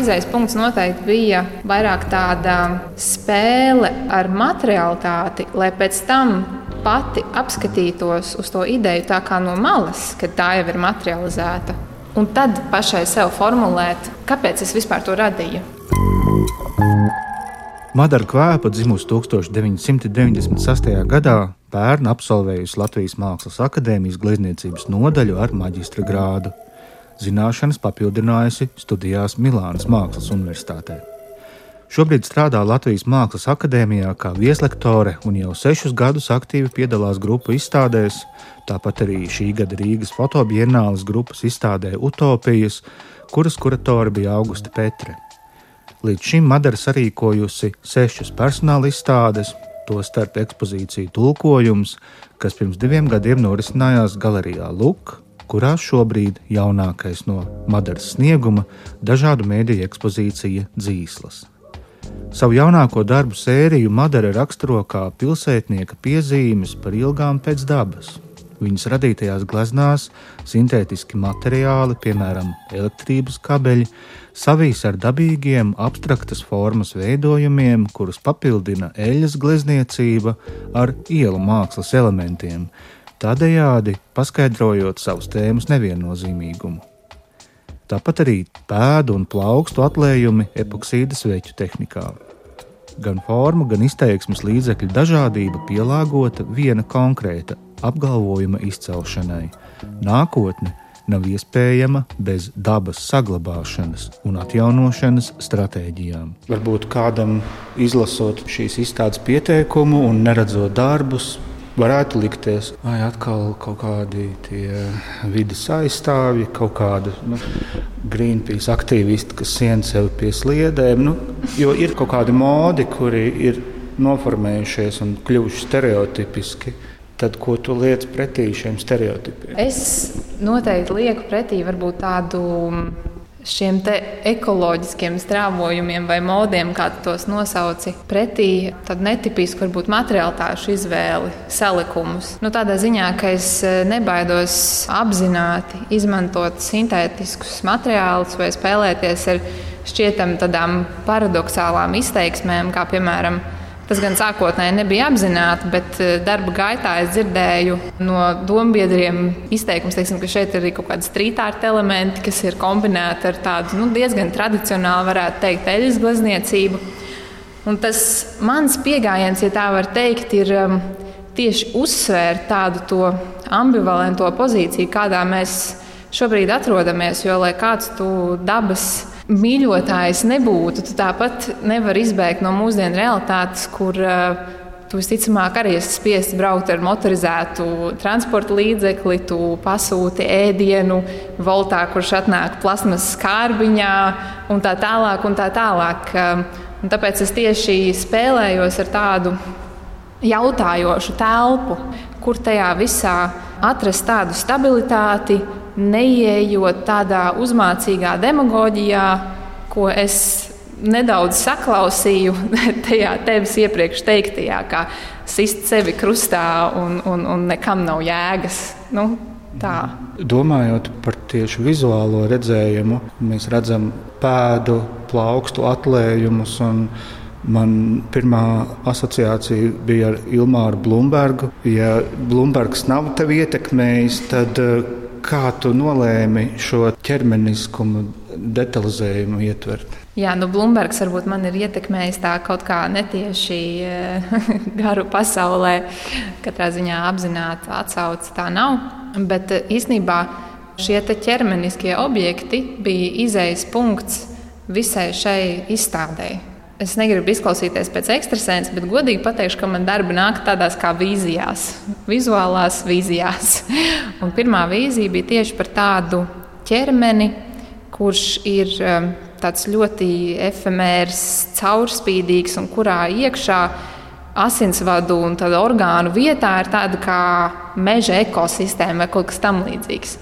Izais punkts noteikti bija vairāk tāda spēle ar materialitāti, lai pēc tam pati apskatītos uz to ideju tā kā no malas, kad tā jau ir materializēta. Un tad pašai sev formulēt, kāpēc es vispār to radīju. Madara Kvēpa dzimusi 1996. gadā, pērn absolvējusi Latvijas Mākslas akadēmijas glezniecības nodaļu ar maģistra grādu zināšanas papildinājusi studijās Milānas Mākslas Universitātē. Šobrīd strādā Latvijas Mākslas akadēmijā kā vieslektore un jau sešus gadus aktīvi piedalās grupu izstādēs, tāpat arī šī gada Rīgas fotobienāles grupas izstādē Utopijas, kuras kuratori bija Augusta Petre. Līdz šim Madara sarīkojusi sešas personāla izstādes, tostarp ekspozīciju tulkojums, kas pirms diviem gadiem norisinājās galerijā Luk kurā šobrīd jaunākais no Madaras snieguma dažādu mēdīju ekspozīcija Dzīslas. Savu jaunāko darbu sēriju Madara raksturo kā pilsētnieka piezīmes par ilgām pēc dabas. Viņas radītajās gleznās sintētiski materiāli, piemēram, elektrības kabeļi, savīs ar dabīgiem, abstraktas formas veidojumiem, kurus papildina eļļas glezniecība ar ielu mākslas elementiem, tādējādi paskaidrojot savus tēmas neviennozīmīgumu. Tāpat arī pēdu un plaukstu atlējumi epoksīdas veķu tehnikā. Gan forma, gan izteiksmes līdzekļu dažādība pielāgota viena konkrēta apgalvojuma izcelšanai. Nākotne nav iespējama bez dabas saglabāšanas un atjaunošanas stratēģijām. Varbūt kādam izlasot šīs izstādes pieteikumu un neredzot darbus, varētu likties, ka atkal kaut kādi vidas aizstāvji, kaut kāda nu, Greenpeace aktīvisti, kas sien sevi pie sliedēm. Nu, jo ir kaut kādi modi, kuri ir noformējušies un kļuvuši stereotipiski. Tad, ko tu liec pretī šiem stereotipiem? Es noteikti lieku pretī varbūt tādu šiem ekoloģiskiem strāvojumiem vai modiem, kā tu tos nosauci, pretī tādu netipisku, varbūt materiālitāšu izvēli, salikumus. Nu, tādā ziņā, ka es eh, nebaidos apzināti izmantot sintētiskus materiālus vai spēlēties ar šķietam tādām paradoxālām izteiksmēm, kā piemēram Tas gan sākotnēji nebija apzināti, bet eh, darba gaitā es dzirdēju no dombiedriem izteikums, teiksim, ka šeit ir arī kaut kādi strītārta elementi, kas ir kombinēti ar tādu nu, diezgan tradicionālu, varētu teikt, eļļas glezniecību. Un tas mans pieejams, ja tā var teikt, ir um, tieši uzsvērt tādu to ambivalento pozīciju, kādā mēs šobrīd atrodamies. Jo, lai kāds tu dabas mīļotājs nebūtu, tu tāpat nevari izbēgt no mūsdienu realitātes, kur uh, tu visticamāk arī esi spiests braukt ar motorizētu transporta līdzekli, tu pasūti ēdienu, voltā, kurš atnāk plasmas skārbiņā un tā tālāk. Un tā tālāk. Un tāpēc es tieši spēlējos ar tādu jautājošu telpu, kur tajā visā atrast tādu stabilitāti, neieejot tādā uzmācīgā demagoģijā, ko es nedaudz saklausīju tajā tevis iepriekš teiktajā, kā sist sevi krustā un, un, un nekam nav jēgas. Nu, tā. Domājot par tieši vizuālo redzējumu, mēs redzam pēdu, plaukstu atlējumus. Man pirmā asociācija bija ar Ilmāru Blūmbergu. Ja Blūmbergs nav tevi ietekmējis, tad Kā tu nolēmi šo ķermeniskumu detalizējumu ietvert? Jā, nu, Blūmbergs varbūt man ir ietekmējis tā kaut kā netieši eh, garu pasaulē. Katrā ziņā apzināti atsauce tā nav. Bet eh, īstenībā šie ķermeniskie objekti bija izējas punkts visai šai izstādēji. Es negribu izklausīties pēc ekstrasens, bet godīgi pateikšu, ka man darba nāk tādās kā vīzijās, vizuālās vīzijās. Un pirmā vīzija bija tieši par tādu ķermeni, kurš ir um, tāds ļoti efemērs, caurspīdīgs un kurā iekšā asinsvadu un orgānu vietā ir tāda kā meža ekosistēma vai kaut kas tamlīdzīgs.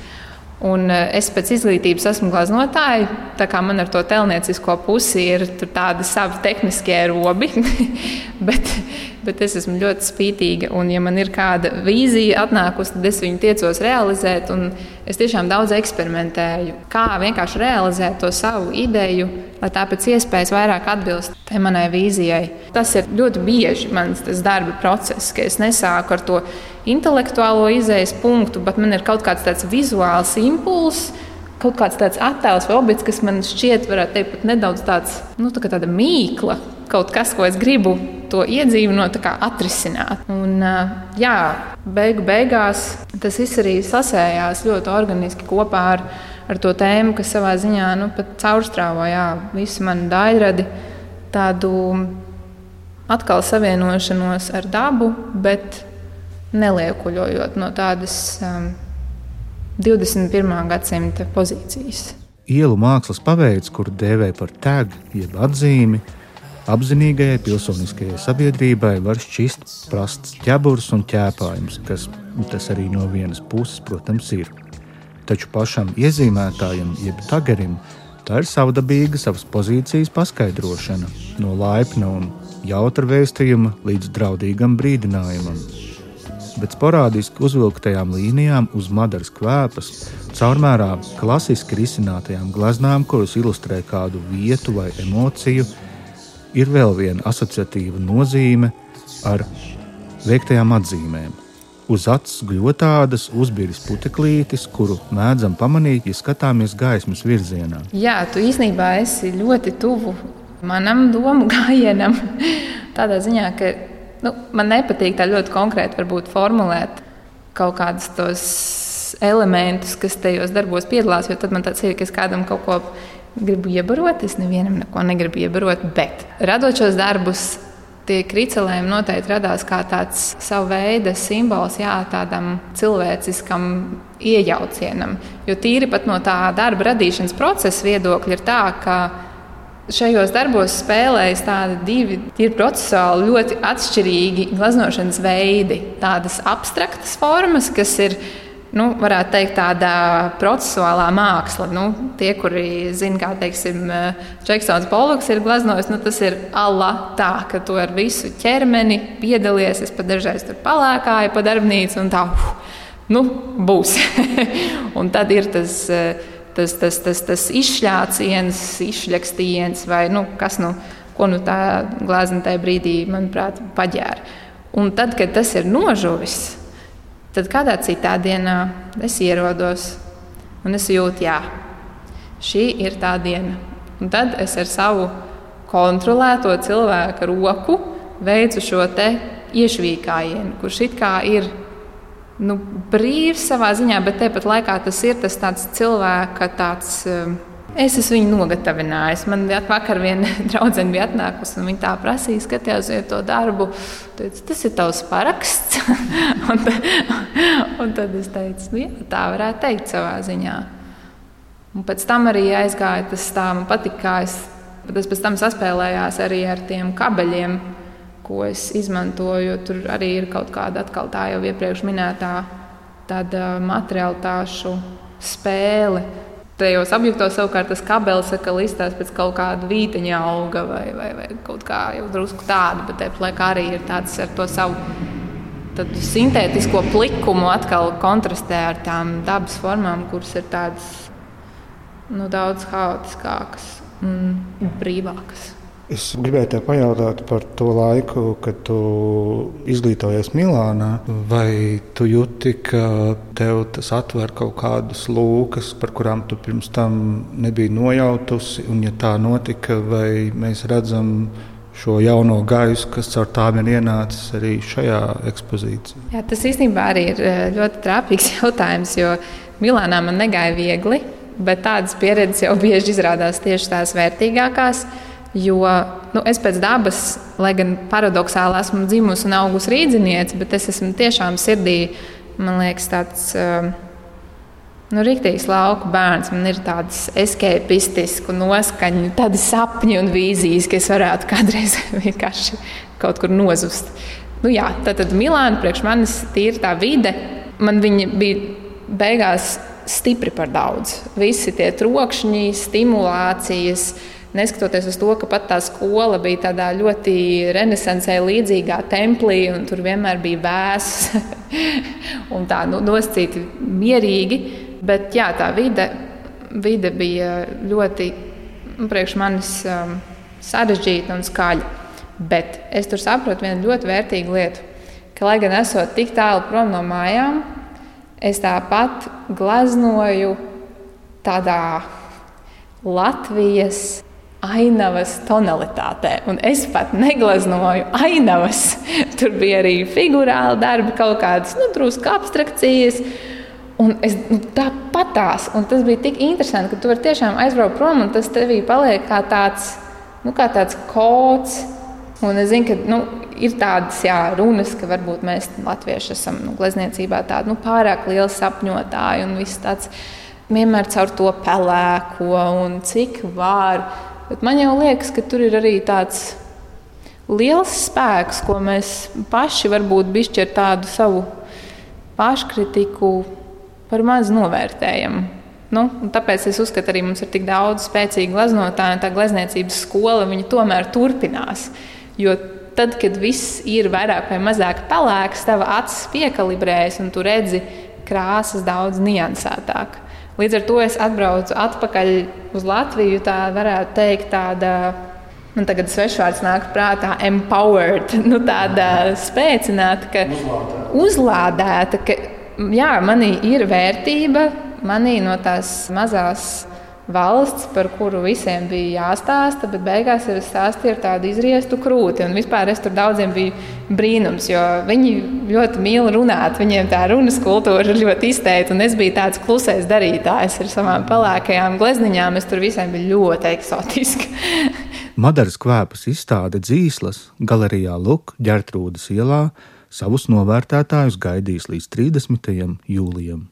Un eh, es pēc izglītības esmu gleznotāja, tā kā man ar to telniecisko pusi ir tādi savi tehniskie robi. bet, bet es esmu ļoti spītīga. Un, ja man ir kāda vīzija atnākusi, tad es viņu tiecos realizēt. Es tiešām daudz eksperimentēju, kā vienkārši realizēt to savu ideju, lai tā pēc iespējas vairāk atbilst manai vīzijai. Tas ir ļoti bieži mans darba process, ka es nesāku ar to intelektuālo izējas punktu, bet man ir kaut kāds tāds vizuāls impulss kaut kāds tāds attēls vai objekts, kas man šķiet, varētu teikt, pat nedaudz tāds, nu, tā tāda mīkla, kaut kas, ko es gribu to iedzīvinot, atrisināt. Un, jā, beigu beigās tas viss arī sasējās ļoti organiski kopā ar, ar to tēmu, kas savā ziņā nu, caurstrāvoja visu manu daļradi, tādu atkal savienošanos ar dabu, bet neliekuļojot no tādas. Um, 21. gadsimta pozīcijas. Ielu mākslas paveids, kuru dēvē par tēgu, jeb atzīmi, apzinīgajai pilsoniskajai sabiedrībai var šķist prasts ķēburs un ķēpājums, kas tas arī no vienas puses, protams, ir. Taču pašam iezīmētājam, jeb tagarim, tā ir savdabīga savas pozīcijas paskaidrošana, no laipna un jautra vēstījuma līdz draudīgam brīdinājumam bet sporādiski uzvilktajām līnijām uz madaras kvēpas, caurmērā klasiski risinātajām gleznām, kuras ilustrē kādu vietu vai emociju, ir vēl viena asociatīva nozīme ar veiktajām atzīmēm. Uz acis guļ tādas uzbīras puteklītes, kuru mēdzam pamanīt, ja skatāmies gaismas virzienā. Jā, tu īstenībā esi ļoti tuvu manam domu gājienam. Tādā ziņā, ka Nu, man nepatīk tā ļoti konkrēti formulēt kaut kādus tos elementus, kas tajos darbos piedalās, jo tad man tāds ir, ka es kādam kaut ko gribu iebarot. Es nevienam neko negribu iebarot, bet radot šos darbus. Tie kricelējumi noteikti radās kā tāds savu veidu simbols, jā, tādam cilvēciskam iejaucienam. Jo tīri pat no tā darba radīšanas procesa viedokļa ir tā, ka Šajos darbos spēlējas tādi divi ir procesuāli ļoti atšķirīgi glaznošanas veidi. Tādas abstraktas formas, kas ir nu, varētu teikt, tāda procesuālā māksla. Nu, tie, kuri zina, kā teiksim, Džeksons Polloks ir gleznojis, nu, tas ir alla tā, ka tu ar visu ķermeni piedalies. Es pat dažreiz tur palēkāju pa darbnīcu un tā, nu, būs. un tad ir tas tas, tas, tas, tas izšļāciens, izšļakstījiens vai nu, kas nu, ko nu tā glāzna tajā brīdī, manuprāt, paģēra. Un tad, kad tas ir nožuvis, tad kādā citā dienā es ierodos un es jūtu, jā, šī ir tā diena. Un tad es ar savu kontrolēto cilvēku roku veicu šo iešvīkājienu, kurš it kā ir nu, brīvs savā ziņā, bet tāpat laikā tas ir tas cilvēka tāds. Um, es esmu viņu nogatavinājis. Man vakar viena draudzene bija atnākusi un viņa tā prasīja, skatījās uz to darbu. Teicu, tas ir tavs paraksts. un, tad, un tad es teicu, nu, jā, tā varētu teikt savā ziņā. Un pēc tam arī aizgāja tas tā, man patika, kā es, es pēc tam saspēlējos arī ar tiem kabeļiem ko es izmantoju. Tur arī ir kaut kāda atkal tā jau iepriekš minētā tāda materiālitāšu spēle. Tajos objektos savukārt tas kabelis atkal izstāsta pēc kaut kāda vīteņa auga vai, vai, vai kaut kā jau drusku tāda, bet tāpat arī ir tāds ar to savu sintētisko plikumu atkal kontrastē ar tām dabas formām, kuras ir tādas nu, daudz haotiskākas un brīvākas. Es gribēju te pajautāt par to laiku, kad tu izglītojies Milānā. Vai tu jūti, ka tev tas atver kaut kādas lūkas, par kurām tu pirms tam nebija nojautusi? Un, ja tā notika, vai mēs redzam šo jauno gaisu, kas caur tām ir ienācis arī šajā ekspozīcijā? Jā, tas īstenībā arī ir eh, ļoti trāpīgs jautājums, jo Milānā man negāja viegli, bet tādas pieredzes jau bieži izrādās tieši tās vērtīgākās. Jo nu, es pēc dabas, lai gan paradoxāli esmu dzimusi un augusi rīzniece, bet es esmu tiešām sirdī, man liekas, tāds. Uh, Nu, Rīktīs lauka bērns man ir tāds eskepistisks, noskaņu, tādi sapņi un vīzijas, ka es varētu kādreiz vienkārši kaut kur nozust. Nu, jā, tad, tad Milāna priekš manis ir tā vide. Man viņa bija beigās stipri par daudz. Visi tie trokšņi, stimulācijas, uh, Neskatoties uz to, ka pat tā skola bija tādā ļoti renesansē līdzīgā templī, un tur vienmēr bija vēss un tā nu, nosacīti mierīgi. Bet jā, tā vide, vide bija ļoti nu, priekš manis um, sarežģīta un skaļa. Bet es tur saprotu vienu ļoti vērtīgu lietu, ka, lai gan esot tik tālu prom no mājām, es tāpat gleznoju tādā Latvijas ainavas tonalitātē. Un es pat negleznoju ainavas. Tur bija arī figūrāli darbi, kaut kādas nu, drusku abstrakcijas. Un es nu, tāpat tās, un tas bija tik interesanti, ka tu vari tiešām aizbraukt prom, un tas tevī paliek kā tāds, nu, kā tāds kods. Un es zinu, ka nu, ir tādas jā, runas, ka varbūt mēs latvieši esam nu, glezniecībā tādi nu, pārāk lieli sapņotāji un viss tāds vienmēr caur to pelēko un cik var. Bet man jau liekas, ka tur ir arī tāds liels spēks, ko mēs paši varbūt bišķi ar tādu savu paškritiku par maz novērtējam. Nu, tāpēc es uzskatu, arī mums ir tik daudz spēcīgu gleznotāju, un tā glezniecības skola tomēr turpinās. Jo tad, kad viss ir vairāk vai mazāk pelēks, tava acis piekalibrējas un tu redzi krāsas daudz niansētāk. Līdz ar to es atbraucu atpakaļ uz Latviju. Tā varētu teikt, tāda man tagad svešvārds nāk prātā, empowered, nu, tāda spēcināta, ka uzlādēta, uzlādēta ka jā, manī ir vērtība, manī no tās mazās valsts, par kuru visiem bija jāstāsta, bet beigās ir stāstīja ar tādu izriestu krūti. Un vispār es tur daudziem biju brīnums, jo viņi ļoti mīl runāt. Viņiem tā runas kultūra ir ļoti izteikta, un es biju tāds klusais darītājs ar savām pelēkajām glezniņām. Es tur visiem biju ļoti eksotiski. Madaras kvēpas izstāde dzīslas galerijā Luk ģērtrūdas ielā savus novērtētājus gaidīs līdz 30. jūlijam.